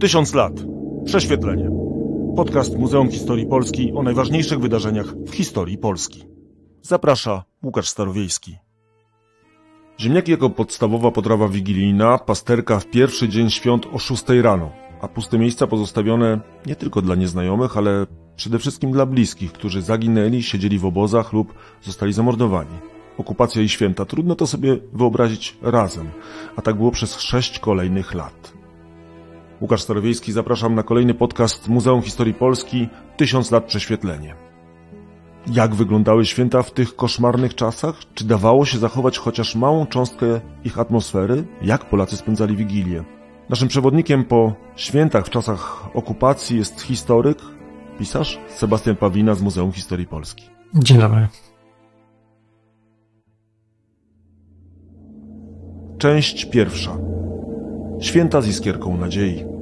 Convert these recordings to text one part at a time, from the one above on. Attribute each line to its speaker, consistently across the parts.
Speaker 1: Tysiąc lat. Prześwietlenie. Podcast Muzeum Historii Polski o najważniejszych wydarzeniach w historii Polski. Zaprasza Łukasz Starowiejski. Ziemniaki jako podstawowa potrawa wigilijna, pasterka w pierwszy dzień świąt o 6 rano, a puste miejsca pozostawione nie tylko dla nieznajomych, ale przede wszystkim dla bliskich, którzy zaginęli, siedzieli w obozach lub zostali zamordowani. Okupacja i święta, trudno to sobie wyobrazić razem, a tak było przez sześć kolejnych lat. Łukasz Starowiejski, zapraszam na kolejny podcast Muzeum Historii Polski Tysiąc lat prześwietlenie. Jak wyglądały święta w tych koszmarnych czasach? Czy dawało się zachować chociaż małą cząstkę ich atmosfery? Jak Polacy spędzali Wigilię? Naszym przewodnikiem po świętach w czasach okupacji jest historyk, pisarz Sebastian Pawina z Muzeum Historii Polski.
Speaker 2: Dzień dobry.
Speaker 1: Część pierwsza. Święta z iskierką nadziei.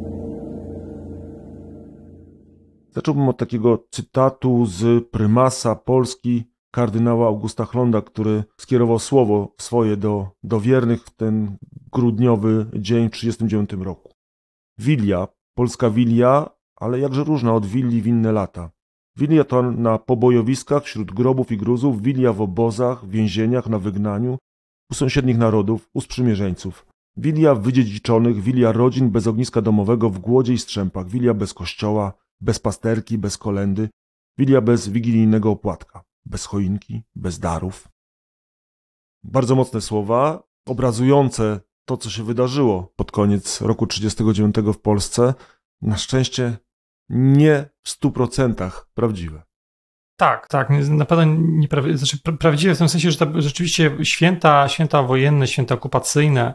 Speaker 1: Zacząłbym od takiego cytatu z prymasa Polski kardynała Augusta Chlonda, który skierował słowo swoje do, do wiernych w ten grudniowy dzień w 1939 roku. Wilia, polska wilia, ale jakże różna od willi w inne lata. Wilia to na pobojowiskach wśród grobów i gruzów, wilia w obozach, więzieniach, na wygnaniu, u sąsiednich narodów, u sprzymierzeńców. Wilia wydziedziczonych, wilia rodzin bez ogniska domowego w głodzie i strzępach, wilia bez kościoła, bez pasterki, bez kolendy, wilia bez wigilijnego opłatka, bez choinki, bez darów. Bardzo mocne słowa, obrazujące to, co się wydarzyło pod koniec roku 1939 w Polsce. Na szczęście nie w stu procentach prawdziwe.
Speaker 2: Tak, tak, na pewno nieprawdziwe, znaczy prawdziwe w tym sensie, że to rzeczywiście święta, święta wojenne, święta okupacyjne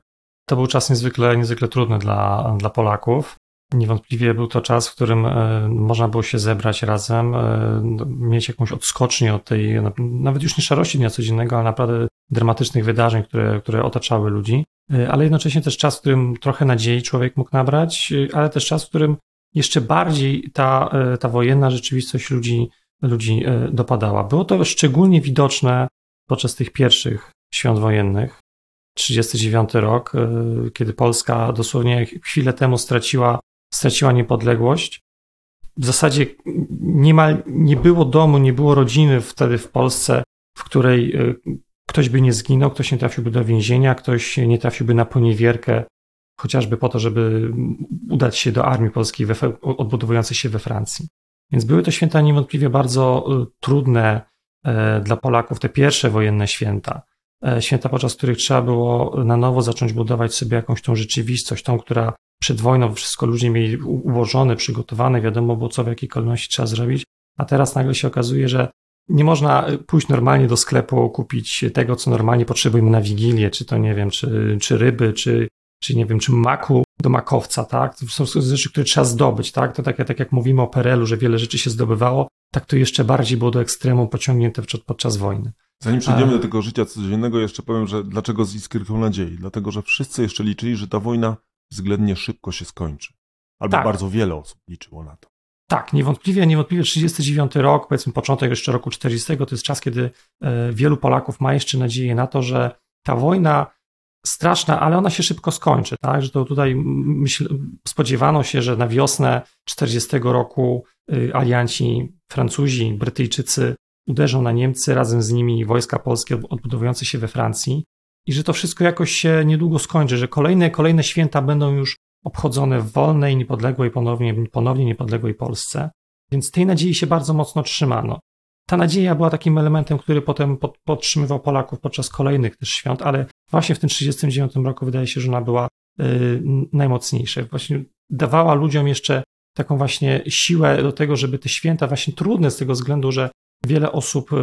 Speaker 2: to był czas niezwykle, niezwykle trudny dla, dla Polaków. Niewątpliwie był to czas, w którym e, można było się zebrać razem, e, mieć jakąś odskocznię od tej, nawet już nie szarości dnia codziennego, ale naprawdę dramatycznych wydarzeń, które, które otaczały ludzi, e, ale jednocześnie też czas, w którym trochę nadziei człowiek mógł nabrać, ale też czas, w którym jeszcze bardziej ta, ta wojenna rzeczywistość ludzi, ludzi dopadała. Było to szczególnie widoczne podczas tych pierwszych świąt wojennych. 39 rok, kiedy Polska dosłownie chwilę temu straciła straciła niepodległość. W zasadzie niemal nie było domu, nie było rodziny wtedy w Polsce, w której e, ktoś by nie zginął, ktoś nie trafiłby do więzienia, ktoś nie trafiłby na poniewierkę, chociażby po to, żeby udać się do armii polskiej odbudowującej się we Francji. Więc były to święta niewątpliwie bardzo e, trudne e, dla Polaków, te pierwsze wojenne święta. Święta, podczas których trzeba było na nowo zacząć budować sobie jakąś tą rzeczywistość, tą, która przed wojną wszystko ludzie mieli ułożone, przygotowane, wiadomo było, co w jakiej kolejności trzeba zrobić, a teraz nagle się okazuje, że nie można pójść normalnie do sklepu, kupić tego, co normalnie potrzebujemy na Wigilię, czy to nie wiem, czy, czy ryby, czy, czy nie wiem, czy maku do makowca, tak? To są rzeczy, które trzeba zdobyć, tak? To tak, tak jak mówimy o Perelu, że wiele rzeczy się zdobywało, tak to jeszcze bardziej było do ekstremu pociągnięte podczas wojny.
Speaker 1: Zanim przejdziemy do tego życia codziennego, jeszcze powiem, że dlaczego z iskierką nadziei? Dlatego, że wszyscy jeszcze liczyli, że ta wojna względnie szybko się skończy. Albo tak. bardzo wiele osób liczyło na to.
Speaker 2: Tak, niewątpliwie, niewątpliwie 39 rok, powiedzmy początek jeszcze roku 40, to jest czas, kiedy e, wielu Polaków ma jeszcze nadzieję na to, że ta wojna straszna, ale ona się szybko skończy, tak? Że to tutaj myśl, spodziewano się, że na wiosnę 40 roku y, alianci Francuzi, Brytyjczycy uderzą na Niemcy, razem z nimi wojska polskie odbudowujące się we Francji i że to wszystko jakoś się niedługo skończy, że kolejne, kolejne święta będą już obchodzone w wolnej, niepodległej, ponownie, ponownie niepodległej Polsce. Więc tej nadziei się bardzo mocno trzymano. Ta nadzieja była takim elementem, który potem pod, podtrzymywał Polaków podczas kolejnych też świąt, ale właśnie w tym 1939 roku wydaje się, że ona była y, najmocniejsza. Właśnie dawała ludziom jeszcze taką właśnie siłę do tego, żeby te święta, właśnie trudne z tego względu, że wiele osób y,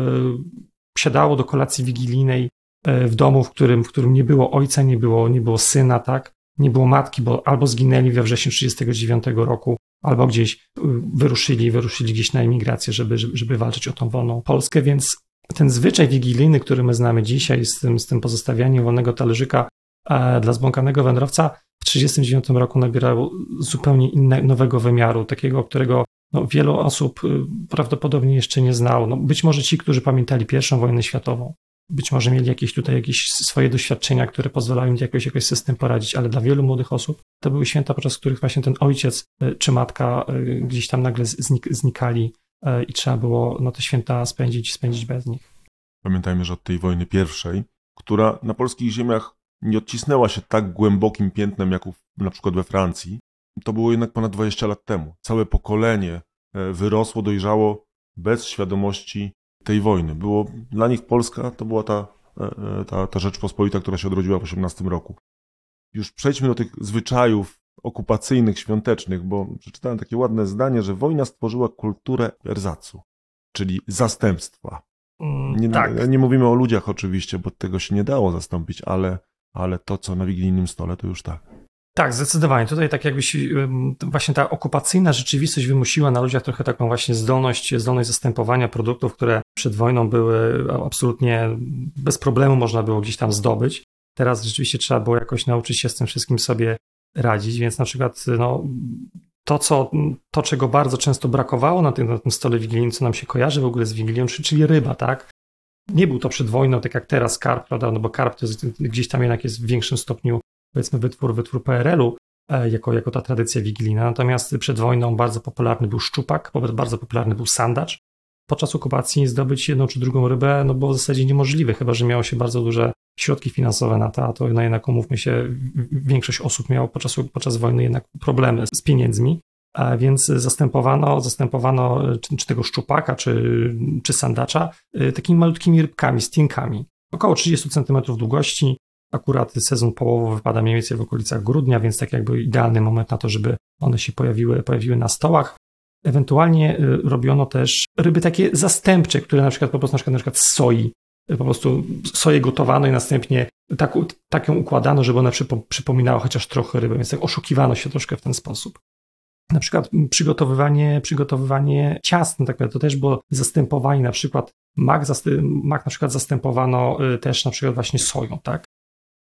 Speaker 2: siadało do kolacji wigilijnej E, w domu, w którym, w którym nie było ojca, nie było, nie było syna, tak? Nie było matki, bo albo zginęli we wrześniu 1939 roku, albo gdzieś y, wyruszyli, wyruszyli gdzieś na emigrację, żeby, żeby, walczyć o tą wolną Polskę, więc ten zwyczaj wigilijny, który my znamy dzisiaj, z tym, z tym pozostawianiem wolnego talerzyka e, dla zbłąkanego wędrowca, w 1939 roku nabierał zupełnie innego, nowego wymiaru, takiego, którego no, wielu osób y, prawdopodobnie jeszcze nie znało. No, być może ci, którzy pamiętali pierwszą wojnę światową, być może mieli jakieś tutaj jakieś swoje doświadczenia, które pozwalają im jakoś, jakoś z tym poradzić, ale dla wielu młodych osób to były święta, podczas których właśnie ten ojciec y, czy matka y, gdzieś tam nagle znik znikali i trzeba było no, te święta spędzić, spędzić bez nich.
Speaker 1: Pamiętajmy, że od tej wojny pierwszej, która na polskich ziemiach nie odcisnęła się tak głębokim piętnem, jak na przykład we Francji, to było jednak ponad 20 lat temu. Całe pokolenie e, wyrosło, dojrzało bez świadomości tej wojny. Było, dla nich Polska to była ta, e, e, ta, ta Rzeczpospolita, która się odrodziła w 18 roku. Już przejdźmy do tych zwyczajów okupacyjnych, świątecznych, bo przeczytałem takie ładne zdanie, że wojna stworzyła kulturę erzacu, czyli zastępstwa.
Speaker 2: Mm,
Speaker 1: Nie,
Speaker 2: tak.
Speaker 1: nie mówimy o ludziach oczywiście, bo tego się nie dało zastąpić, ale, ale to, co na wigilijnym stole, to już tak.
Speaker 2: Tak, zdecydowanie. Tutaj tak jakbyś właśnie ta okupacyjna rzeczywistość wymusiła na ludziach trochę taką właśnie zdolność, zdolność zastępowania produktów, które przed wojną były absolutnie bez problemu można było gdzieś tam zdobyć. Teraz rzeczywiście trzeba było jakoś nauczyć się z tym wszystkim sobie radzić, więc na przykład no, to, co, to, czego bardzo często brakowało na tym, na tym stole wigilijnym, co nam się kojarzy w ogóle z Wigilią, czyli ryba, tak? Nie był to przed wojną, tak jak teraz karp, prawda? No bo karp to jest, gdzieś tam jednak jest w większym stopniu powiedzmy wytwór, wytwór PRL-u e, jako, jako ta tradycja wigilijna. Natomiast przed wojną bardzo popularny był szczupak, bardzo popularny był sandacz. Podczas okupacji zdobyć jedną czy drugą rybę no było w zasadzie niemożliwe, chyba że miało się bardzo duże środki finansowe na to, a to no jednak umówmy się, większość osób miało podczas, podczas wojny jednak problemy z pieniędzmi, a więc zastępowano, zastępowano czy, czy tego szczupaka, czy, czy sandacza e, takimi malutkimi rybkami, stinkami. Około 30 cm długości, Akurat sezon połowowy wypada mniej więcej w okolicach grudnia, więc tak jakby idealny moment na to, żeby one się pojawiły, pojawiły na stołach. Ewentualnie y, robiono też ryby takie zastępcze, które na przykład po prostu na przykład, na przykład z soi, y, po prostu soję gotowano i następnie tak, tak ją układano, żeby ona przypo, przypominała chociaż trochę ryby, więc tak oszukiwano się troszkę w ten sposób. Na przykład przygotowywanie, przygotowywanie ciast, no tak to też było zastępowanie, na przykład mak, mak na przykład zastępowano y, też na przykład właśnie soją, tak?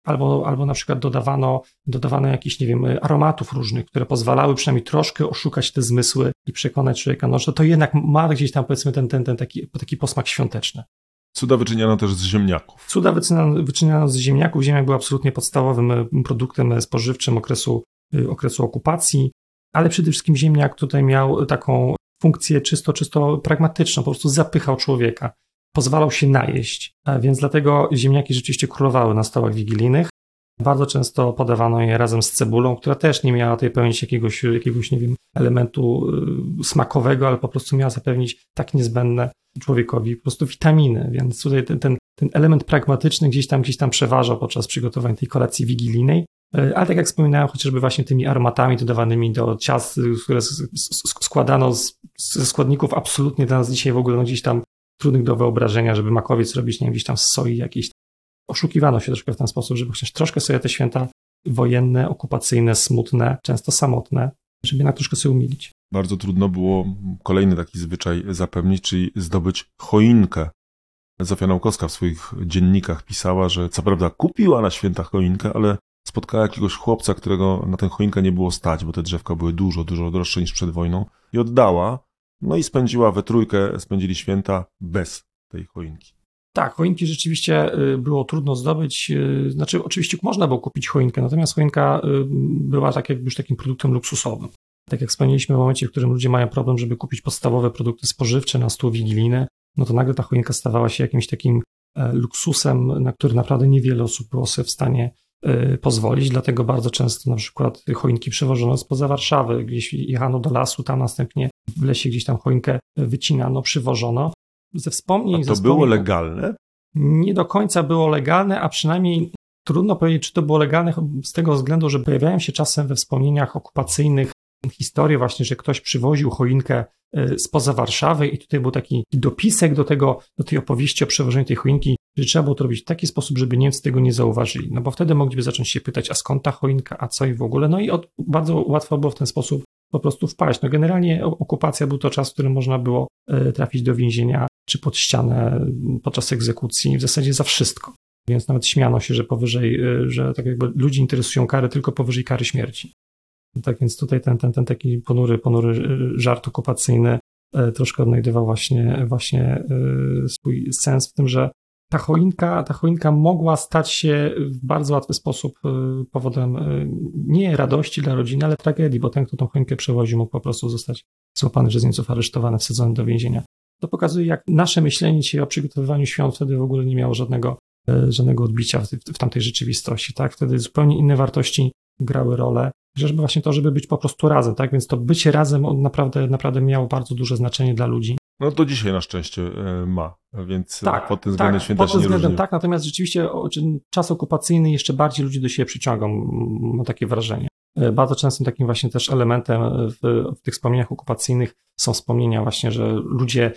Speaker 2: Albo, albo na przykład dodawano, dodawano jakichś, nie wiem, aromatów różnych, które pozwalały przynajmniej troszkę oszukać te zmysły i przekonać człowieka, no, że to jednak ma gdzieś tam powiedzmy ten, ten, ten taki, taki posmak świąteczny.
Speaker 1: Cuda wyczyniano też z ziemniaków.
Speaker 2: Cuda wyczyniano, wyczyniano z ziemniaków. Ziemniak był absolutnie podstawowym e, produktem e, spożywczym okresu, e, okresu okupacji, ale przede wszystkim ziemniak tutaj miał taką funkcję czysto, czysto pragmatyczną, po prostu zapychał człowieka pozwalał się najeść, więc dlatego ziemniaki rzeczywiście królowały na stołach wigilijnych. Bardzo często podawano je razem z cebulą, która też nie miała tej pełnić jakiegoś, jakiegoś nie wiem, elementu y, smakowego, ale po prostu miała zapewnić tak niezbędne człowiekowi po prostu witaminy, więc tutaj ten, ten, ten element pragmatyczny gdzieś tam, gdzieś tam przeważał podczas przygotowania tej kolacji wigilijnej. Y, ale tak jak wspominałem, chociażby właśnie tymi aromatami dodawanymi do ciast, które składano z, ze składników absolutnie dla nas dzisiaj w ogóle no gdzieś tam trudnych do wyobrażenia, żeby makowiec robić, nie wiem, gdzieś tam z soi jakiejś. Oszukiwano się troszkę w ten sposób, żeby chociaż troszkę sobie te święta wojenne, okupacyjne, smutne, często samotne, żeby jednak troszkę sobie umilić.
Speaker 1: Bardzo trudno było kolejny taki zwyczaj zapewnić, czyli zdobyć choinkę. Zofia Naukowska w swoich dziennikach pisała, że co prawda kupiła na święta choinkę, ale spotkała jakiegoś chłopca, którego na tę choinkę nie było stać, bo te drzewka były dużo, dużo droższe niż przed wojną i oddała, no i spędziła we trójkę, spędzili święta bez tej choinki.
Speaker 2: Tak, choinki rzeczywiście y, było trudno zdobyć. Y, znaczy, oczywiście można było kupić choinkę, natomiast choinka y, była tak jakby już takim produktem luksusowym. Tak jak wspomnieliśmy w momencie, w którym ludzie mają problem, żeby kupić podstawowe produkty spożywcze na stół wigilijny, no to nagle ta choinka stawała się jakimś takim e, luksusem, na który naprawdę niewiele osób było sobie w stanie pozwolić, dlatego bardzo często na przykład choinki przewożono spoza Warszawy, gdzieś jechano do lasu, tam następnie w lesie gdzieś tam choinkę wycinano, przywożono. Ze wspomnień... A
Speaker 1: to
Speaker 2: ze
Speaker 1: było legalne?
Speaker 2: Nie do końca było legalne, a przynajmniej trudno powiedzieć, czy to było legalne z tego względu, że pojawiają się czasem we wspomnieniach okupacyjnych historie właśnie, że ktoś przywoził choinkę y, spoza Warszawy i tutaj był taki dopisek do tego, do tej opowieści o przewożeniu tej choinki, że trzeba było to robić w taki sposób, żeby Niemcy tego nie zauważyli. No bo wtedy mogliby zacząć się pytać, a skąd ta choinka, a co i w ogóle. No i od, bardzo łatwo było w ten sposób po prostu wpaść. No generalnie okupacja był to czas, w którym można było e, trafić do więzienia czy pod ścianę podczas egzekucji w zasadzie za wszystko. Więc nawet śmiano się, że powyżej, e, że tak jakby ludzi interesują kary tylko powyżej kary śmierci. Tak więc tutaj ten, ten, ten taki ponury, ponury e, żart okupacyjny troszkę odnajdywał właśnie, właśnie swój sens w tym, że ta choinka, ta choinka mogła stać się w bardzo łatwy sposób y, powodem y, nie radości dla rodziny, ale tragedii, bo ten, kto tą choinkę przewoził, mógł po prostu zostać złapany przez Niemców, aresztowany, wsadzony do więzienia. To pokazuje, jak nasze myślenie dzisiaj o przygotowywaniu świąt wtedy w ogóle nie miało żadnego, y, żadnego odbicia w, w tamtej rzeczywistości. Tak? Wtedy zupełnie inne wartości grały rolę. Chociażby właśnie to, żeby być po prostu razem, tak? Więc to bycie razem naprawdę, naprawdę miało bardzo duże znaczenie dla ludzi.
Speaker 1: No to dzisiaj na szczęście e, ma, więc tak, pod tym względem
Speaker 2: tak,
Speaker 1: święta
Speaker 2: pod
Speaker 1: się nie
Speaker 2: względem tak, natomiast rzeczywiście czas okupacyjny jeszcze bardziej ludzi do siebie przyciągał, mam takie wrażenie. E, bardzo częstym takim właśnie też elementem w, w, tych wspomnieniach okupacyjnych są wspomnienia właśnie, że ludzie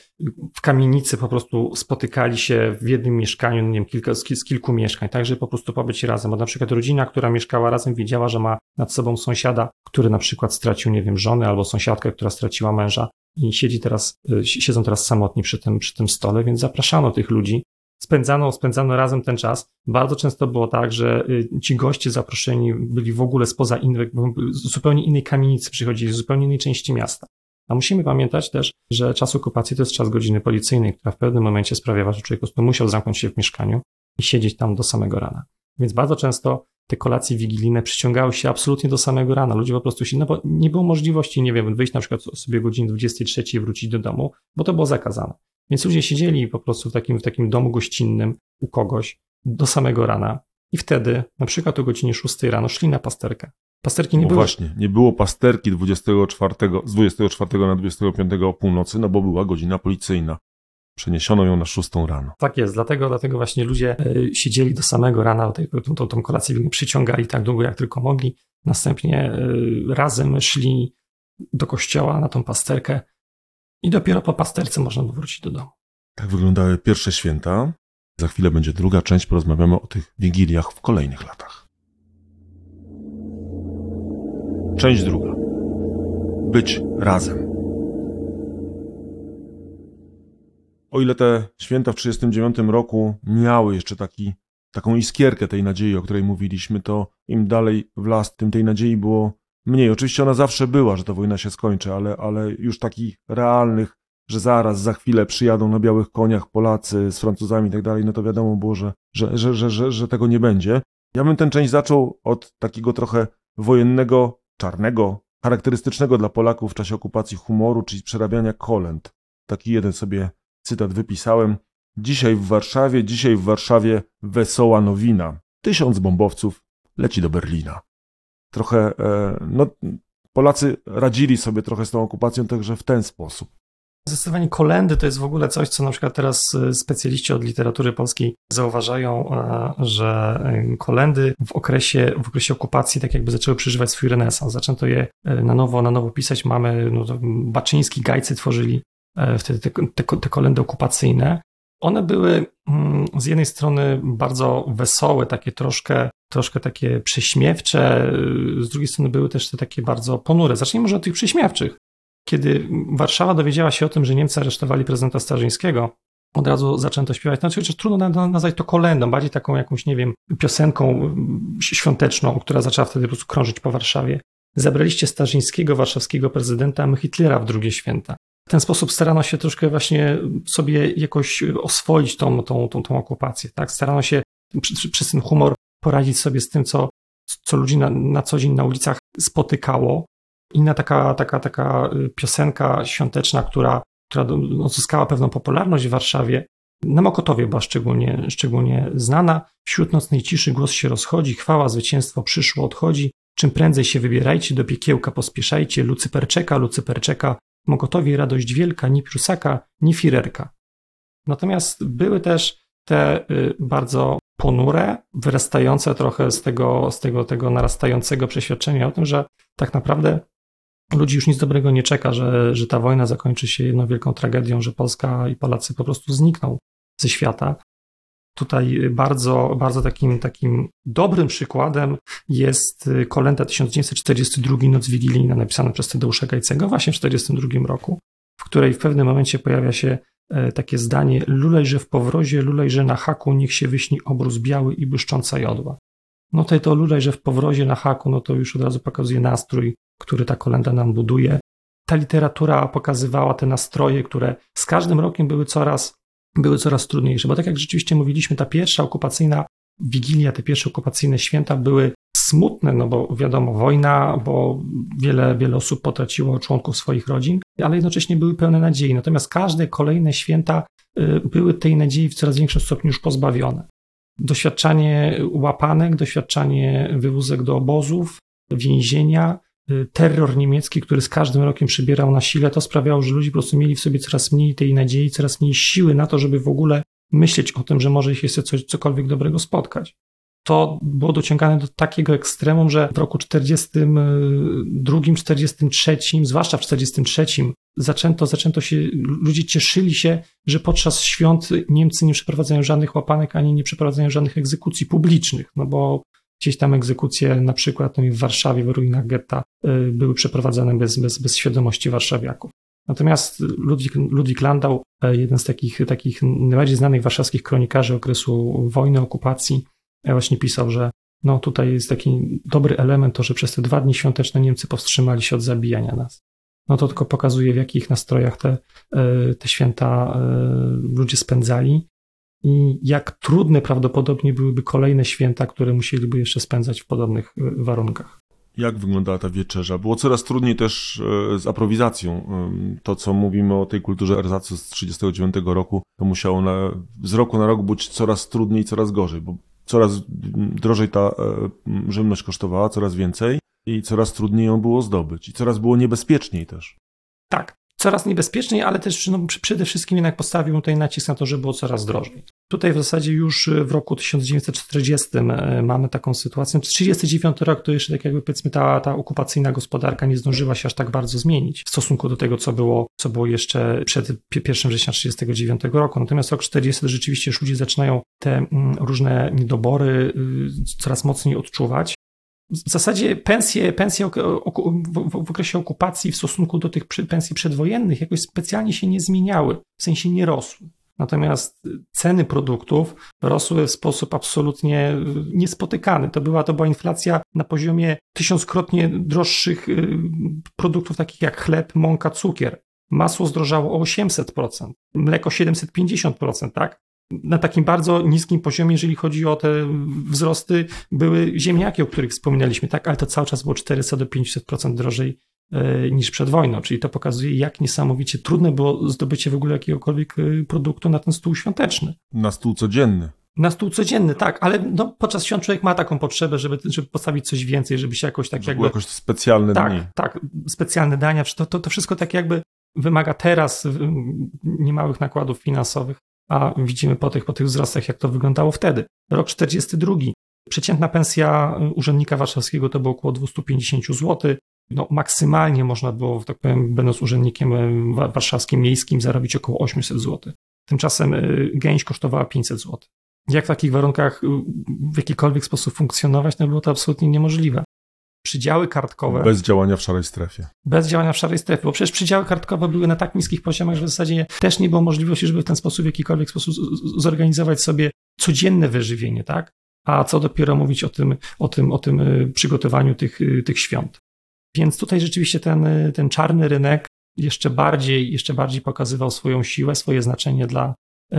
Speaker 2: w kamienicy po prostu spotykali się w jednym mieszkaniu, nie wiem, kilka, z, kilku mieszkań, tak, żeby po prostu pobyć razem. Bo na przykład rodzina, która mieszkała razem, wiedziała, że ma nad sobą sąsiada, który na przykład stracił, nie wiem, żonę albo sąsiadkę, która straciła męża i siedzi teraz, y, siedzą teraz samotni przy tym, przy tym stole, więc zapraszano tych ludzi. Spędzano, spędzano razem ten czas. Bardzo często było tak, że y, ci goście zaproszeni byli w ogóle spoza innych, zupełnie innej kamienicy przychodzili, z zupełnie innej części miasta. A musimy pamiętać też, że czas okupacji to jest czas godziny policyjnej, która w pewnym momencie sprawiała, że człowiek po prostu musiał zamknąć się w mieszkaniu i siedzieć tam do samego rana. Więc bardzo często te kolacje wigilijne przyciągały się absolutnie do samego rana. Ludzie po prostu się, no bo nie było możliwości, nie wiem, wyjść na przykład sobie o godzinie 23 i wrócić do domu, bo to było zakazane. Więc ludzie siedzieli po prostu w takim, w takim domu gościnnym u kogoś do samego rana i wtedy, na przykład o godzinie 6 rano, szli na pasterkę. Pasterki nie
Speaker 1: no
Speaker 2: było.
Speaker 1: właśnie, nie było pasterki 24, z 24 na 25 o północy, no bo była godzina policyjna. Przeniesiono ją na szóstą rano.
Speaker 2: Tak jest, dlatego, dlatego właśnie ludzie e, siedzieli do samego rana, tą, tą, tą kolację przyciągali tak długo, jak tylko mogli. Następnie e, razem szli do kościoła na tą pasterkę i dopiero po pasterce można było wrócić do domu.
Speaker 1: Tak wyglądały pierwsze święta. Za chwilę będzie druga część, porozmawiamy o tych wigiliach w kolejnych latach. Część druga. Być razem. O ile te święta w 1939 roku miały jeszcze taki, taką iskierkę tej nadziei, o której mówiliśmy, to im dalej w las, tym tej nadziei było mniej. Oczywiście ona zawsze była, że ta wojna się skończy, ale, ale już takich realnych, że zaraz, za chwilę przyjadą na białych koniach Polacy z Francuzami i tak dalej, no to wiadomo było, że, że, że, że, że, że tego nie będzie. Ja bym tę część zaczął od takiego trochę wojennego, czarnego, charakterystycznego dla Polaków w czasie okupacji humoru, czyli przerabiania kolęd. Taki jeden sobie cytat wypisałem. Dzisiaj w Warszawie, dzisiaj w Warszawie wesoła nowina. Tysiąc bombowców leci do Berlina. Trochę, e, no, Polacy radzili sobie trochę z tą okupacją także w ten sposób.
Speaker 2: Zdecydowanie kolendy to jest w ogóle coś, co na przykład teraz e, specjaliści od literatury polskiej zauważają, e, że kolendy w okresie, w okresie okupacji tak jakby zaczęły przeżywać swój renesans. Zaczęto je na nowo, na nowo pisać. Mamy, no, Baczyński, Gajcy tworzyli wtedy te, te, te kolendy okupacyjne. One były mm, z jednej strony bardzo wesołe, takie troszkę, troszkę takie prześmiewcze, z drugiej strony były też te takie bardzo ponure. Zacznijmy może od tych prześmiewczych. Kiedy Warszawa dowiedziała się o tym, że Niemcy aresztowali prezydenta Starzyńskiego, od razu zaczęto śpiewać. Znaczy, chociaż trudno nazwać to kolendą, bardziej taką jakąś, nie wiem, piosenką mm, świąteczną, która zaczęła wtedy po prostu krążyć po Warszawie. Zabraliście Starzyńskiego, warszawskiego prezydenta, Hitlera w drugie święta. W ten sposób starano się troszkę właśnie sobie jakoś oswoić tą, tą, tą, tą okupację. Tak? Starano się przez ten humor poradzić sobie z tym, co, co ludzi na, na co dzień na ulicach spotykało. Inna taka, taka, taka piosenka świąteczna, która, która uzyskała pewną popularność w Warszawie, na Mokotowie była szczególnie, szczególnie znana. Wśród nocnej ciszy głos się rozchodzi, chwała, zwycięstwo przyszło, odchodzi. Czym prędzej się wybierajcie, do piekiełka pospieszajcie. Lucyper czeka, Lucyper czeka, Mokotowi radość wielka, ni Prusaka, ni Firerka. Natomiast były też te y, bardzo ponure, wyrastające trochę z tego, z tego, tego narastającego przeświadczenia o tym, że tak naprawdę ludzi już nic dobrego nie czeka, że, że ta wojna zakończy się jedną wielką tragedią, że Polska i Polacy po prostu znikną ze świata. Tutaj bardzo, bardzo takim, takim dobrym przykładem jest kolenda 1942 Noc Wigilijna napisana przez Tadeusza Gajcego właśnie w 1942 roku, w której w pewnym momencie pojawia się e, takie zdanie lulejże w powrozie, lulejże na haku, niech się wyśni obrus biały i błyszcząca jodła. No tutaj to lulejże w powrozie na haku, no to już od razu pokazuje nastrój, który ta kolenda nam buduje. Ta literatura pokazywała te nastroje, które z każdym rokiem były coraz były coraz trudniejsze, bo tak jak rzeczywiście mówiliśmy, ta pierwsza okupacyjna Wigilia, te pierwsze okupacyjne święta były smutne, no bo wiadomo, wojna, bo wiele, wiele osób potraciło członków swoich rodzin, ale jednocześnie były pełne nadziei. Natomiast każde kolejne święta y, były tej nadziei w coraz większym stopniu już pozbawione. Doświadczanie łapanek, doświadczanie wywózek do obozów, więzienia, terror niemiecki, który z każdym rokiem przybierał na sile, to sprawiało, że ludzie po prostu mieli w sobie coraz mniej tej nadziei, coraz mniej siły na to, żeby w ogóle myśleć o tym, że może ich jeszcze coś, cokolwiek dobrego spotkać. To było dociągane do takiego ekstremum, że w roku 42, 43, zwłaszcza w 43, zaczęto, zaczęto się, ludzie cieszyli się, że podczas świąt Niemcy nie przeprowadzają żadnych łapanek, ani nie przeprowadzają żadnych egzekucji publicznych, no bo gdzieś tam egzekucje, na przykład no w Warszawie, w ruinach getta, y, były przeprowadzane bez, bez, bez świadomości warszawiaków. Natomiast Ludwik, Ludwik Landau, e, jeden z takich, takich najbardziej znanych warszawskich kronikarzy okresu wojny, okupacji, e, właśnie pisał, że no tutaj jest taki dobry element to, że przez te dwa dni świąteczne Niemcy powstrzymali się od zabijania nas. No to tylko pokazuje, w jakich nastrojach te, te święta ludzie spędzali i jak trudne prawdopodobnie byłyby kolejne święta, które musieliby jeszcze spędzać w podobnych warunkach.
Speaker 1: Jak wyglądała ta wieczerza? Było coraz trudniej też e, z aprowizacją. To, co mówimy o tej kulturze erzacu z 1939 roku, to musiało na, z roku na rok być coraz trudniej, coraz gorzej, bo coraz drożej ta e, żywność kosztowała, coraz więcej i coraz trudniej ją było zdobyć. I coraz było niebezpieczniej też.
Speaker 2: Tak, coraz niebezpieczniej, ale też no, przede wszystkim jednak postawił tutaj nacisk na to, że było coraz drożej. Tutaj w zasadzie już w roku 1940 e, mamy taką sytuację. 1939 rok to jeszcze tak jakby powiedzmy ta, ta okupacyjna gospodarka nie zdążyła się aż tak bardzo zmienić w stosunku do tego, co było, co było jeszcze przed 1 września 1939 roku. Natomiast rok 40 rzeczywiście już ludzie zaczynają te mm, różne niedobory y, coraz mocniej odczuwać w zasadzie pensje, pensje w okresie okupacji w stosunku do tych pensji przedwojennych jakoś specjalnie się nie zmieniały, w sensie nie rosły. Natomiast ceny produktów rosły w sposób absolutnie niespotykany. To była, to była inflacja na poziomie tysiąckrotnie droższych y, produktów takich jak chleb, mąka, cukier. Masło zdrożało o 800%, mleko 750%, tak? Na takim bardzo niskim poziomie, jeżeli chodzi o te wzrosty, były ziemniaki, o których wspominaliśmy, tak, ale to cały czas było 400 do 500% drożej e, niż przed wojną, czyli to pokazuje, jak niesamowicie trudne było zdobycie w ogóle jakiegokolwiek e, produktu na ten stół świąteczny.
Speaker 1: Na stół codzienny.
Speaker 2: Na stół codzienny, tak, ale no, podczas świąt człowiek ma taką potrzebę, żeby, żeby postawić coś więcej, żeby się jakoś tak
Speaker 1: żeby
Speaker 2: jakby...
Speaker 1: jakoś specjalne
Speaker 2: tak,
Speaker 1: dni.
Speaker 2: Tak, specjalne dania, to, to, to wszystko tak jakby wymaga teraz niemałych nakładów finansowych, a widzimy po tych, po tych wzrostach, jak to wyglądało wtedy. Rok 42. Przeciętna pensja urzędnika warszawskiego to było około 250 zł. No, maksymalnie można było, tak powiem, będąc urzędnikiem warszawskim, miejskim, zarobić około 800 zł. Tymczasem y, gęś kosztowała 500 zł. Jak w takich warunkach w jakikolwiek sposób funkcjonować, no było to absolutnie niemożliwe przydziały kartkowe.
Speaker 1: Bez działania w szarej strefie.
Speaker 2: Bez działania w szarej strefie, bo przecież przydziały kartkowe były na tak niskich poziomach, że w zasadzie też nie było możliwości, żeby w ten sposób, w jakikolwiek sposób zorganizować sobie codzienne wyżywienie, tak? A co dopiero mówić o tym, o tym, o tym y, przygotowaniu tych, y, tych świąt. Więc tutaj rzeczywiście ten, y, ten czarny rynek jeszcze bardziej, jeszcze bardziej pokazywał swoją siłę, swoje znaczenie dla,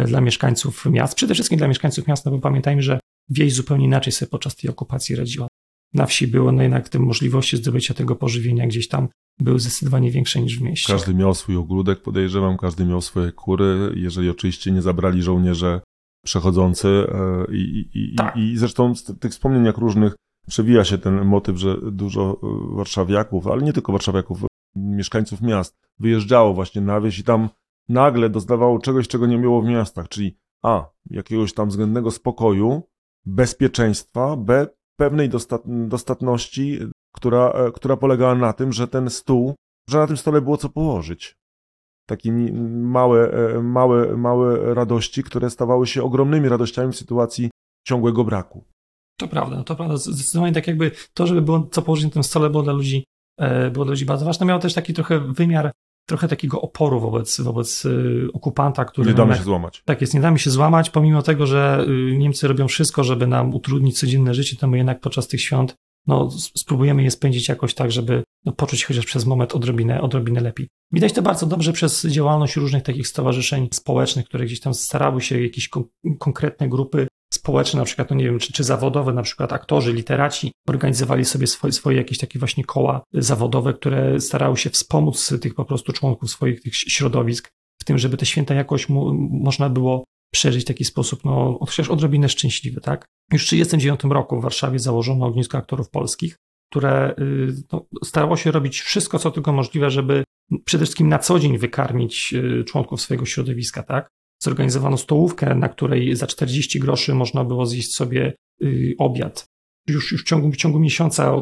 Speaker 2: dla mieszkańców miast. Przede wszystkim dla mieszkańców miast, no bo pamiętajmy, że wieś zupełnie inaczej sobie podczas tej okupacji radziła na wsi było, no jednak te możliwości zdobycia tego pożywienia gdzieś tam były zdecydowanie większe niż w mieście.
Speaker 1: Każdy miał swój ogródek, podejrzewam, każdy miał swoje kury, jeżeli oczywiście nie zabrali żołnierze przechodzący e, i, i, tak. i zresztą z tych wspomnień jak różnych przewija się ten motyw, że dużo e, warszawiaków, ale nie tylko warszawiaków, mieszkańców miast wyjeżdżało właśnie na wieś i tam nagle doznawało czegoś, czego nie miało w miastach, czyli a, jakiegoś tam względnego spokoju, bezpieczeństwa, b, pewnej dostat dostatności, która, e, która polegała na tym, że ten stół, że na tym stole było co położyć. Takie małe, e, małe, małe radości, które stawały się ogromnymi radościami w sytuacji ciągłego braku.
Speaker 2: To prawda, to prawda. Zdecydowanie tak jakby to, żeby było co położyć na tym stole, było dla ludzi, e, było dla ludzi bardzo ważne. Miało też taki trochę wymiar trochę takiego oporu wobec, wobec y, okupanta, który...
Speaker 1: Nie damy się złamać.
Speaker 2: Tak jest, nie damy się złamać, pomimo tego, że y, Niemcy robią wszystko, żeby nam utrudnić codzienne życie, to my jednak podczas tych świąt no, spróbujemy je spędzić jakoś tak, żeby, no, poczuć chociaż przez moment odrobinę, odrobinę lepiej. Widać to bardzo dobrze przez działalność różnych takich stowarzyszeń społecznych, które gdzieś tam starały się jakieś kon konkretne grupy społeczne, na przykład, no nie wiem, czy, czy zawodowe, na przykład aktorzy, literaci, organizowali sobie swoje, swoje jakieś takie właśnie koła zawodowe, które starały się wspomóc tych po prostu członków swoich tych środowisk w tym, żeby te święta jakoś mu, można było przeżyć w taki sposób, no chociaż odrobinę szczęśliwy, tak? Już w 1939 roku w Warszawie założono ognisko aktorów polskich, które y, no, starało się robić wszystko, co tylko możliwe, żeby przede wszystkim na co dzień wykarmić y, członków swojego środowiska, tak? Zorganizowano stołówkę, na której za 40 groszy można było zjeść sobie y, obiad. Już, już w, ciągu, w ciągu miesiąca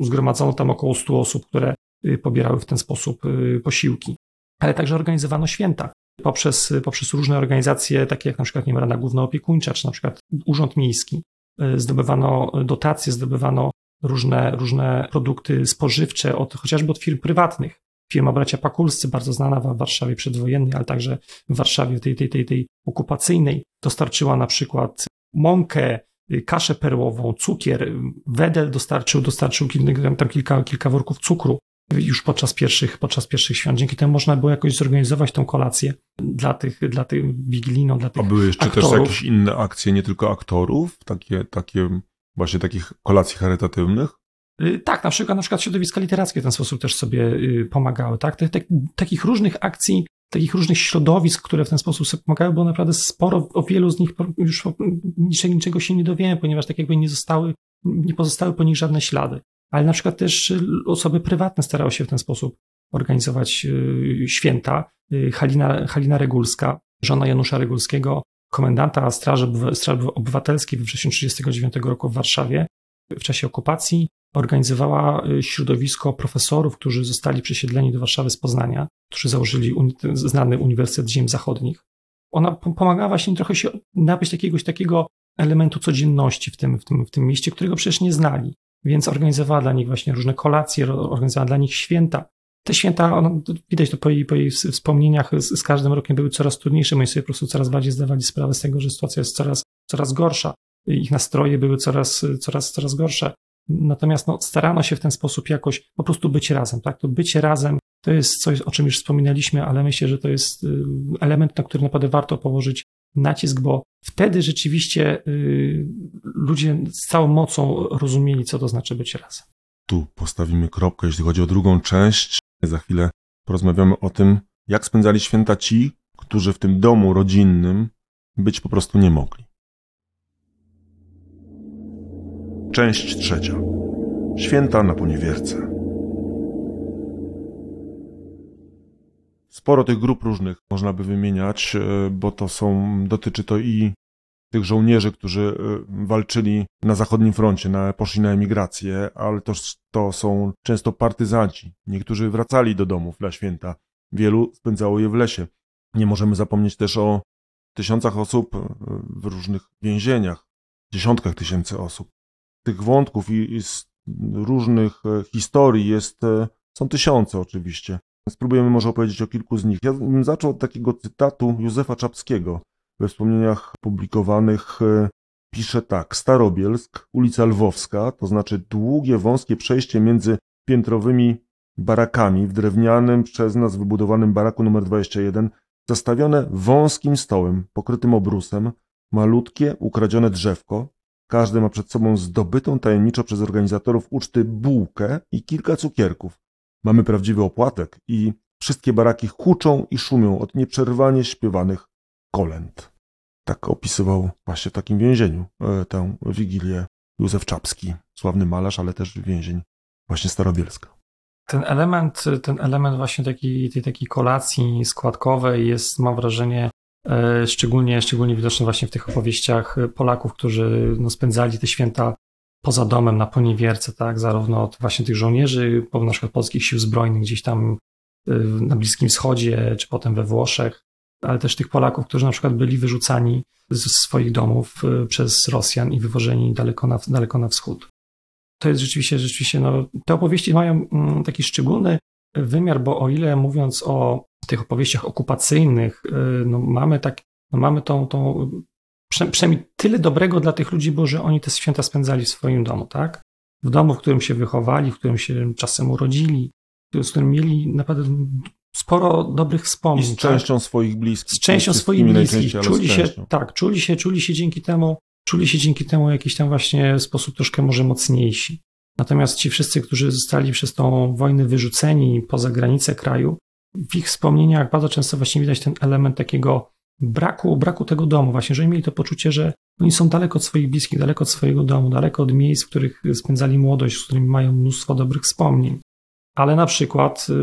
Speaker 2: zgromadzono tam około 100 osób, które pobierały w ten sposób posiłki. Ale także organizowano święta poprzez, poprzez różne organizacje, takie jak na przykład wiem, Rada Główna Opiekuńcza, czy na przykład Urząd Miejski. Zdobywano dotacje, zdobywano różne, różne produkty spożywcze, od, chociażby od firm prywatnych. Firma Bracia Pakulscy, bardzo znana w Warszawie przedwojennej, ale także w Warszawie tej, tej, tej, tej okupacyjnej, dostarczyła na przykład mąkę, kaszę perłową, cukier, wedel dostarczył, dostarczył tam kilka, kilka worków cukru już podczas pierwszych, podczas pierwszych świąt. Dzięki temu można było jakoś zorganizować tą kolację dla tych, dla tych wigilijną, dla tych
Speaker 1: A były jeszcze
Speaker 2: aktorów.
Speaker 1: też jakieś inne akcje, nie tylko aktorów, takie, takie właśnie takich kolacji charytatywnych?
Speaker 2: Y, tak, na przykład, na przykład środowiska literackie w ten sposób też sobie y, pomagały. Tak? Te, te, takich różnych akcji, takich różnych środowisk, które w ten sposób sobie pomagały, było naprawdę sporo. O wielu z nich już niczego, niczego się nie dowiemy, ponieważ tak jakby nie zostały, nie pozostały po nich żadne ślady. Ale na przykład też y, osoby prywatne starały się w ten sposób organizować święta. Halina, Halina Regulska, żona Janusza Regulskiego, komendanta Straży, Straży Obywatelskiej we wrześniu 1939 roku w Warszawie w czasie okupacji organizowała y, środowisko profesorów, którzy zostali przesiedleni do Warszawy z Poznania, którzy założyli znany Uniwersytet Ziem Zachodnich. Ona pomagała właśnie trochę się nabyć jakiegoś takiego elementu codzienności w tym, w, tym, w tym mieście, którego przecież nie znali. Więc organizowała dla nich właśnie różne kolacje, organizowała dla nich święta. Te święta, widać to po jej, po jej wspomnieniach, z, z, każdym rokiem były coraz trudniejsze. Moi sobie po prostu coraz bardziej zdawali sprawę z tego, że sytuacja jest coraz, coraz gorsza. Ich nastroje były coraz, coraz, coraz gorsze. Natomiast no, starano się w ten sposób jakoś po prostu być razem. Tak? To bycie razem to jest coś, o czym już wspominaliśmy, ale myślę, że to jest y, element, na który naprawdę warto położyć nacisk, bo wtedy rzeczywiście y, ludzie z całą mocą rozumieli, co to znaczy być razem.
Speaker 1: Tu postawimy kropkę, jeśli chodzi o drugą część. Za chwilę porozmawiamy o tym, jak spędzali święta ci, którzy w tym domu rodzinnym być po prostu nie mogli. Część trzecia. Święta na poniewierce. Sporo tych grup różnych można by wymieniać, e, bo to są, dotyczy to i tych żołnierzy, którzy e, walczyli na zachodnim froncie, na, poszli na emigrację, ale to, to są często partyzanci. Niektórzy wracali do domów dla święta, wielu spędzało je w lesie. Nie możemy zapomnieć też o tysiącach osób e, w różnych więzieniach, dziesiątkach tysięcy osób. Tych wątków i, i z różnych historii jest, są tysiące oczywiście. Spróbujemy może opowiedzieć o kilku z nich. Ja bym zaczął od takiego cytatu Józefa Czapskiego. We wspomnieniach publikowanych e, pisze tak. Starobielsk, ulica Lwowska, to znaczy długie, wąskie przejście między piętrowymi barakami w drewnianym przez nas wybudowanym baraku numer 21, zastawione wąskim stołem pokrytym obrusem, malutkie, ukradzione drzewko. Każdy ma przed sobą zdobytą tajemniczo przez organizatorów uczty bułkę i kilka cukierków. Mamy prawdziwy opłatek i wszystkie baraki huczą i szumią od nieprzerwanie śpiewanych kolęd. Tak opisywał właśnie w takim więzieniu e, tę wigilię Józef Czapski, sławny malarz, ale też więzień właśnie Starobielska.
Speaker 2: Ten element, ten element właśnie takiej, tej takiej kolacji składkowej jest, mam wrażenie, szczególnie, szczególnie widoczny właśnie w tych opowieściach Polaków, którzy no, spędzali te święta poza domem na poniewierce, tak, zarówno od właśnie tych żołnierzy, na przykład polskich sił zbrojnych gdzieś tam y, na Bliskim Wschodzie, czy potem we Włoszech, ale też tych Polaków, którzy na przykład byli wyrzucani z swoich domów przez Rosjan i wywożeni daleko na, daleko na wschód. To jest rzeczywiście, rzeczywiście, no, te opowieści mają mm, taki szczególny wymiar, bo o ile mówiąc o tych opowieściach okupacyjnych, y, no, mamy tak, no, mamy tą, tą przynajmniej tyle dobrego dla tych ludzi było, że oni te święta spędzali w swoim domu, tak? w domu, w którym się wychowali, w którym się czasem urodzili, z którym mieli naprawdę sporo dobrych wspomnień.
Speaker 1: I z częścią tak? swoich bliskich.
Speaker 2: Z częścią swoich bliskich. Czuli się, tak, czuli się, czuli się dzięki temu, czuli się dzięki temu jakiś tam właśnie sposób troszkę może mocniejsi. Natomiast ci wszyscy, którzy zostali przez tą wojnę wyrzuceni poza granice kraju, w ich wspomnieniach bardzo często właśnie widać ten element takiego braku, braku tego domu, właśnie, że mieli to poczucie, że oni są daleko od swoich bliskich, daleko od swojego domu, daleko od miejsc, w których spędzali młodość, z którymi mają mnóstwo dobrych wspomnień. Ale na przykład, y,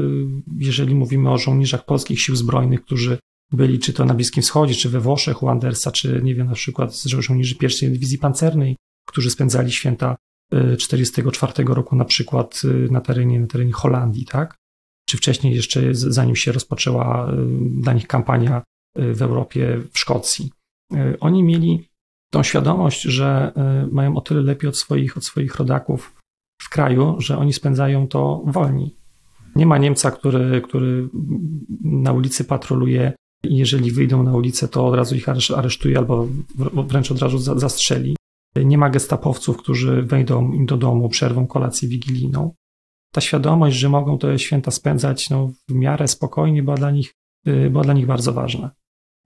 Speaker 2: jeżeli mówimy o żołnierzach polskich sił zbrojnych, którzy byli czy to na Bliskim Wschodzie, czy we Włoszech u Andersa, czy nie wiem, na przykład żołnierzy pierwszej dywizji pancernej, którzy spędzali święta 44 y, roku na przykład y, na terenie, na terenie Holandii, tak? Czy wcześniej jeszcze, zanim się rozpoczęła dla nich kampania w Europie, w Szkocji. Oni mieli tą świadomość, że mają o tyle lepiej od swoich, od swoich rodaków w kraju, że oni spędzają to wolni. Nie ma Niemca, który, który na ulicy patroluje i jeżeli wyjdą na ulicę, to od razu ich aresztuje albo wręcz od razu zastrzeli. Nie ma gestapowców, którzy wejdą im do domu, przerwą kolację wigilijną. Ta świadomość, że mogą te święta spędzać no, w miarę spokojnie, była dla nich, y, była dla nich bardzo ważna.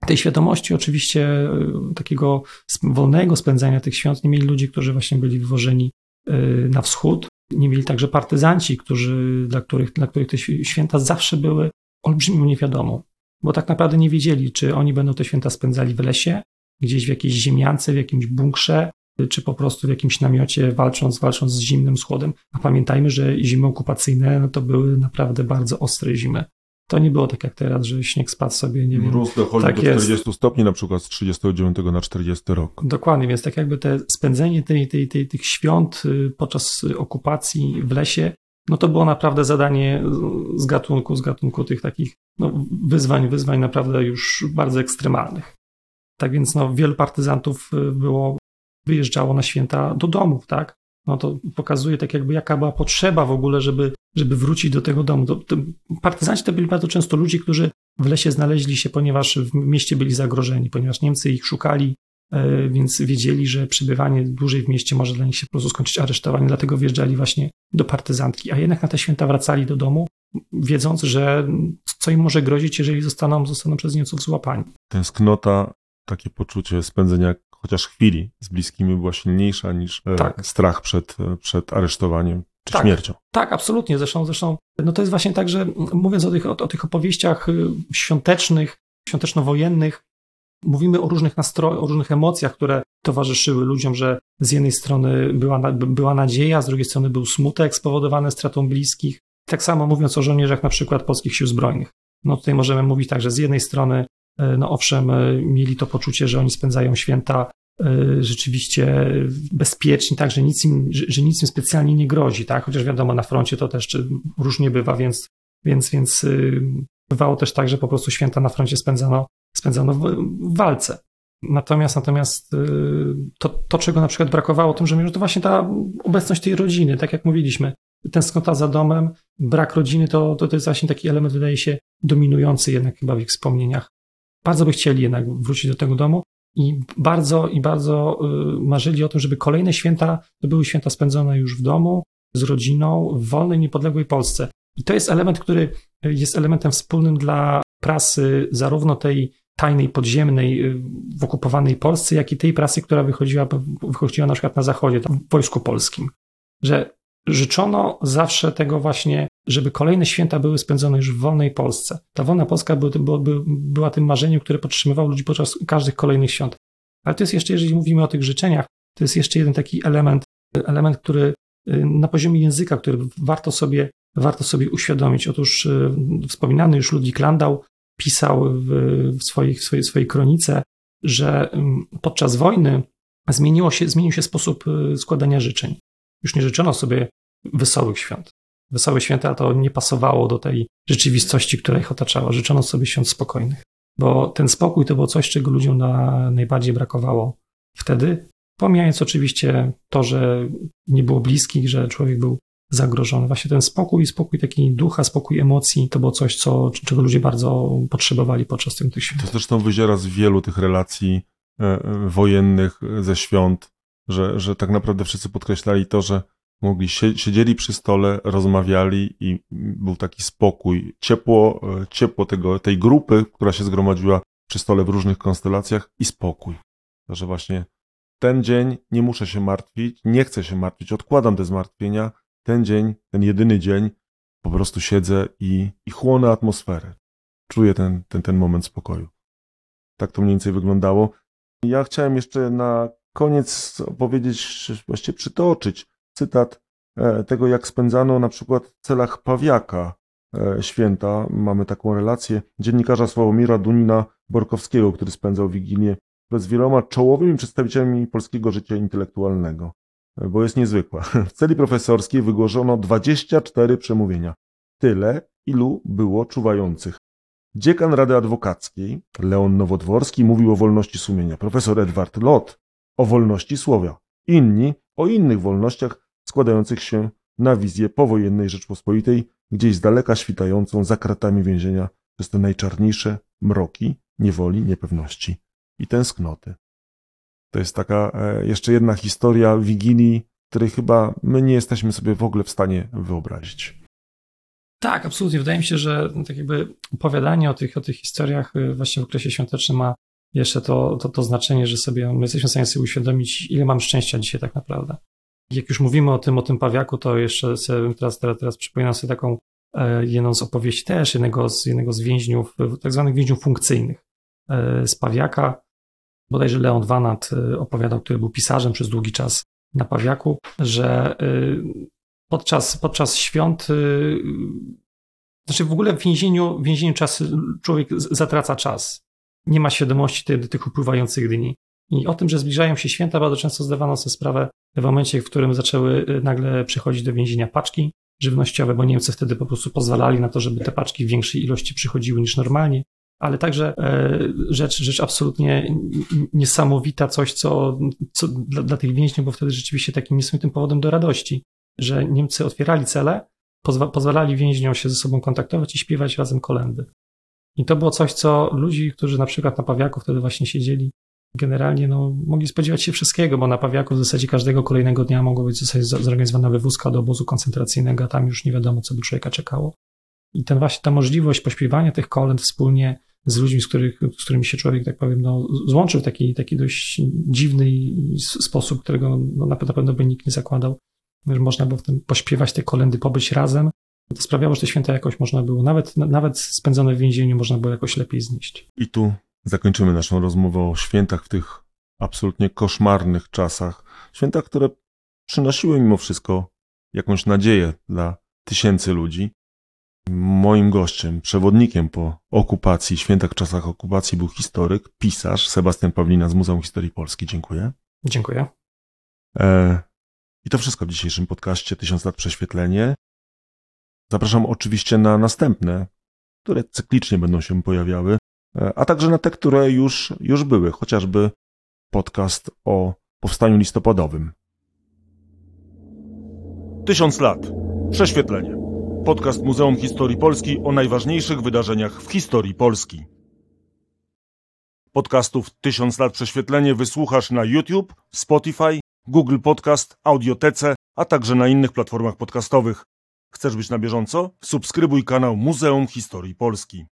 Speaker 2: Tej świadomości oczywiście y, takiego wolnego spędzania tych świąt nie mieli ludzie, którzy właśnie byli wywożeni Y, na wschód. Nie mieli także partyzanci, którzy, dla, których, dla których te święta zawsze były olbrzymią niewiadomą, bo tak naprawdę nie wiedzieli, czy oni będą te święta spędzali w lesie, gdzieś w jakiejś ziemiance, w jakimś bunkrze, czy po prostu w jakimś namiocie, walcząc, walcząc z zimnym schłodem. A pamiętajmy, że zimy okupacyjne no to były naprawdę bardzo ostre zimy. To nie było tak jak teraz, że śnieg spadł sobie, nie wiem.
Speaker 1: Mróz dochodzi tak do 40 jest. stopni na przykład z 39 na 40 rok.
Speaker 2: Dokładnie, więc tak jakby te spędzenie tej, tej, tej, tych świąt y, podczas okupacji w lesie, no to było naprawdę zadanie z gatunku, z gatunku tych takich no, wyzwań, wyzwań naprawdę już bardzo ekstremalnych. Tak więc no, wielu partyzantów y, było, wyjeżdżało na święta do domów, tak? no to pokazuje tak jakby jaka była potrzeba w ogóle, żeby, żeby wrócić do tego domu. To, to, partyzanci to byli bardzo często ludzie, którzy w lesie znaleźli się, ponieważ w mieście byli zagrożeni, ponieważ Niemcy ich szukali, e, więc wiedzieli, że przebywanie dłużej w mieście może dla nich się po prostu skończyć aresztowaniem, dlatego wjeżdżali właśnie do partyzantki, a jednak na te święta wracali do domu, wiedząc, że co im może grozić, jeżeli zostaną, zostaną przez Niemców złapani.
Speaker 1: Tęsknota, takie poczucie spędzenia chociaż chwili z bliskimi była silniejsza niż e, tak. strach przed, e, przed aresztowaniem czy
Speaker 2: tak,
Speaker 1: śmiercią.
Speaker 2: Tak, absolutnie. Zresztą, zresztą no to jest właśnie tak, że mówiąc o tych, o, o tych opowieściach y, świątecznych, świąteczno-wojennych, mówimy o różnych nastrojach, o różnych emocjach, które towarzyszyły ludziom, że z jednej strony była, była nadzieja, z drugiej strony był smutek spowodowany stratą bliskich. Tak samo mówiąc o żołnierzach na przykład polskich sił zbrojnych. No tutaj możemy mówić tak, że z jednej strony no owszem, e, mieli to poczucie, że oni spędzają święta e, rzeczywiście bezpieczni, tak, że nic im, że nic im specjalnie nie grozi, tak, chociaż wiadomo, na froncie to też różnie bywa, więc, więc, więc bywało też tak, że po prostu święta na froncie spędzano, spędzano w, walce. Natomiast, natomiast to, to, czego na przykład brakowało tym, że to właśnie ta obecność tej rodziny, tak jak mówiliśmy, tęsknota za domem, brak rodziny, to, to, to jest właśnie taki element, wydaje się, dominujący jednak chyba w ich wspomnieniach bardzo by chcieli jednak wrócić do tego domu i bardzo i bardzo y, marzyli o tym, żeby kolejne święta to były święta spędzone już w domu, z rodziną, w wolnej, niepodległej Polsce. I to jest element, który jest elementem wspólnym dla prasy, zarówno tej tajnej, podziemnej y, w okupowanej Polsce, jak i tej prasy, która wychodziła, wychodziła na przykład na zachodzie, w Wojsku Polskim. Że życzono zawsze tego właśnie, żeby kolejne święta były spędzone już w wolnej Polsce. Ta wolna Polska by, by, była tym marzeniem, które podtrzymywało ludzi podczas każdych kolejnych świąt. Ale to jest jeszcze, jeżeli mówimy o tych życzeniach, to jest jeszcze jeden taki element, element, który y, na poziomie języka, który warto sobie, warto sobie uświadomić. Otóż y, wspominany już Ludwik Landau pisał w, w, swoich, w swojej, swojej kronice, że podczas wojny zmieniło się, zmienił się sposób y, składania życzeń. Już nie życzono sobie wesołych świąt. Wesołe święta to nie pasowało do tej rzeczywistości, która ich otaczała. Życzono sobie świąt spokojnych, bo ten spokój to było coś, czego ludziom na, najbardziej brakowało wtedy. Pomijając oczywiście to, że nie było bliskich, że człowiek był zagrożony. Właśnie ten spokój, spokój taki ducha, spokój emocji, to było coś, co, czego ludzie bardzo potrzebowali podczas tych, tych świąt.
Speaker 1: To zresztą wyziera z wielu tych relacji e, e, wojennych ze świąt, że, że tak naprawdę wszyscy podkreślali to, że mogli, siedzieli przy stole, rozmawiali i był taki spokój, ciepło, e, ciepło tego, tej grupy, która się zgromadziła przy stole w różnych konstelacjach i spokój. Że właśnie ten dzień nie muszę się martwić, nie chcę się martwić, odkładam te zmartwienia. Ten dzień, ten jedyny dzień, po prostu siedzę i, i chłonę atmosferę. Czuję ten, ten, ten moment spokoju. Tak to mniej więcej wyglądało. Ja chciałem jeszcze na koniec opowiedzieć, właściwie przytoczyć cytat e, tego, jak spędzano na przykład w celach Pawiaka e, święta. Mamy taką relację dziennikarza Sławomira Dunina Borkowskiego, który spędzał Wigilię z wieloma czołowymi przedstawicielami polskiego życia intelektualnego, e, bo jest niezwykła. W celi profesorskiej wygłoszono 24 przemówienia. Tyle, ilu było czuwających. Dziekan Rady Adwokackiej, Leon Nowodworski, mówił o wolności sumienia. Profesor Edward Lot o wolności słowa. Inni o innych wolnościach składających się na wizję powojennej Rzeczpospolitej, gdzieś z daleka świtającą za kratami więzienia przez te najczarniejsze mroki niewoli, niepewności i tęsknoty. To jest taka e, jeszcze jedna historia Wigilii, której chyba my nie jesteśmy sobie w ogóle w stanie wyobrazić.
Speaker 2: Tak, absolutnie. Wydaje mi się, że tak jakby opowiadanie o tych, o tych historiach y, właśnie w okresie świątecznym ma jeszcze to, to, to znaczenie, że sobie my jesteśmy w stanie sobie uświadomić, ile mam szczęścia dzisiaj tak naprawdę. Jak już mówimy o tym, o tym pawiaku, to jeszcze sobie teraz, teraz, teraz przypominam sobie taką e, jedną z opowieści też jednego z, jednego z więźniów, tak zwanych więźniów funkcyjnych e, z pawiaka. Bodajże Leon Wanat e, opowiadał, który był pisarzem przez długi czas na pawiaku, że podczas, podczas świąt, znaczy w ogóle w więzieniu, w więzieniu czas, człowiek zatraca czas nie ma świadomości tych, tych upływających dni. I o tym, że zbliżają się święta, bardzo często zdawano sobie sprawę w momencie, w którym zaczęły y, nagle przychodzić do więzienia paczki żywnościowe, bo Niemcy wtedy po prostu pozwalali na to, żeby te paczki w większej ilości przychodziły niż normalnie. Ale także e, rzecz, rzecz absolutnie niesamowita, coś, co, co dla, dla tych więźniów, bo wtedy rzeczywiście takim niesamowitym powodem do radości, że Niemcy otwierali cele, pozwa, pozwalali więźniom się ze sobą kontaktować i śpiewać razem kolendy. I to było coś, co ludzi, którzy na przykład na Pawiaku wtedy właśnie siedzieli, generalnie no, mogli spodziewać się wszystkiego, bo na Pawiaku w zasadzie każdego kolejnego dnia mogła być zasadzie zorganizowana wywózka do obozu koncentracyjnego, a tam już nie wiadomo, co by człowieka czekało. I ten właśnie ta możliwość pośpiewania tych kolęd wspólnie z ludźmi, z, których, z którymi się człowiek, tak powiem, no, złączył w taki, taki dość dziwny sposób, którego no, na pewno by nikt nie zakładał, że można było w tym pośpiewać te kolendy, pobyć razem, to sprawiało, że te święta jakoś można było, nawet, nawet spędzone w więzieniu, można było jakoś lepiej znieść.
Speaker 1: I tu zakończymy naszą rozmowę o świętach w tych absolutnie koszmarnych czasach. Świętach, które przynosiły mimo wszystko jakąś nadzieję dla tysięcy ludzi. Moim gościem, przewodnikiem po okupacji, świętach czasach okupacji był historyk, pisarz Sebastian Pawlina z Muzeum Historii Polski. Dziękuję.
Speaker 2: Dziękuję.
Speaker 1: E, I to wszystko w dzisiejszym podcaście Tysiąc lat prześwietlenie. Zapraszam oczywiście na następne, które cyklicznie będą się pojawiały, a także na te, które już, już były, chociażby podcast o powstaniu listopadowym. Tysiąc lat. Prześwietlenie. Podcast Muzeum Historii Polski o najważniejszych wydarzeniach w historii Polski. Podcastów Tysiąc lat prześwietlenie wysłuchasz na YouTube, Spotify, Google Podcast, Audiotece, a także na innych platformach podcastowych. Chcesz być na bieżąco? Subskrybuj kanał Muzeum Historii Polski.